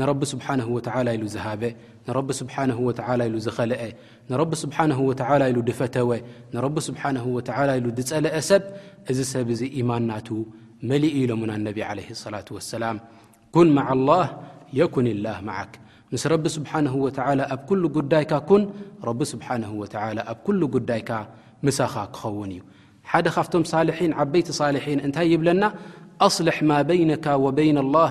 ንረብ ስብሓን ወላ ኢሉ ዝሃበ ንረቢ ስብሓ ወላ ኢሉ ዘኸለአ ንረቢ ስብሓን ወላ ኢሉ ድፈተወ ንረቢ ስብሓን ወ ኢሉ ዝጸለአ ሰብ እዚ ሰብ እዚ ኢማን ናቱ መሊኢ ኢሎ ምና ነቢ ለይ ላ ሰላም ኩን ማዓ ላህ የኩን ላህ መዓክ ምስ ረቢ ስብሓን ወላ ኣብ ኩሉ ጉዳይካ ኩን ረቢ ስብሓን ኣብ ኩሉ ጉዳይካ ምሳኻ ክኸውን እዩ ሓደ ካፍቶም ሳልን ዓበይቲ ልሒን እንታይ ይብለና ኣصልሕ ማ በይነካ ወበይን ኣላህ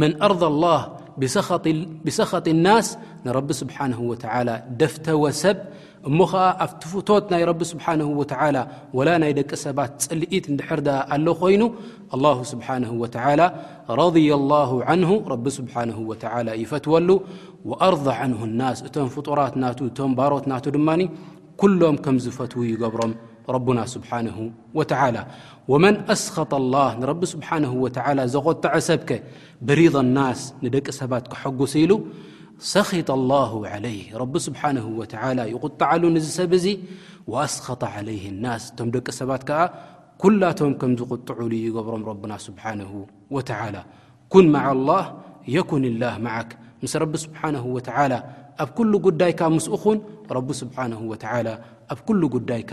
መን ኣርض الላህ ብሰخጢ الናስ ንረቢ ስብሓነه وተላ ደፍተ ወሰብ እሞ ኸዓ ኣብቲ ፍቶት ናይ ረቢ ስብሓንه ወተላ ወላ ናይ ደቂ ሰባት ጽልኢት እንድሕርዳ ኣሎ ኾይኑ الله ስብሓነه وተ ረضያ الላه ንሁ ረቢ ስብሓነه ወተ ይፈትወሉ ወኣርض ዓንه الናስ እቶም ፍጡራት ናቱ እቶም ባሮት ናቱ ድማኒ ኩሎም ከም ዝፈትዉ ይገብሮም ና ስብሓ መ ኣስ ስ ዘቆጥዐ ሰብ ብض ንደቂ ሰባት ክጉ ኢሉ ይ ስብሓ ይغጥዓሉ ንሰብ እዚ ስ ይ ቶም ደቂ ሰባት ኣ ኩላቶም ከምዝغጥዕሉ ይገብሮም ና ስብሓ ምስ ቢ ስ ኣብ ጉዳይካ ን ኣብ ጉዳይካ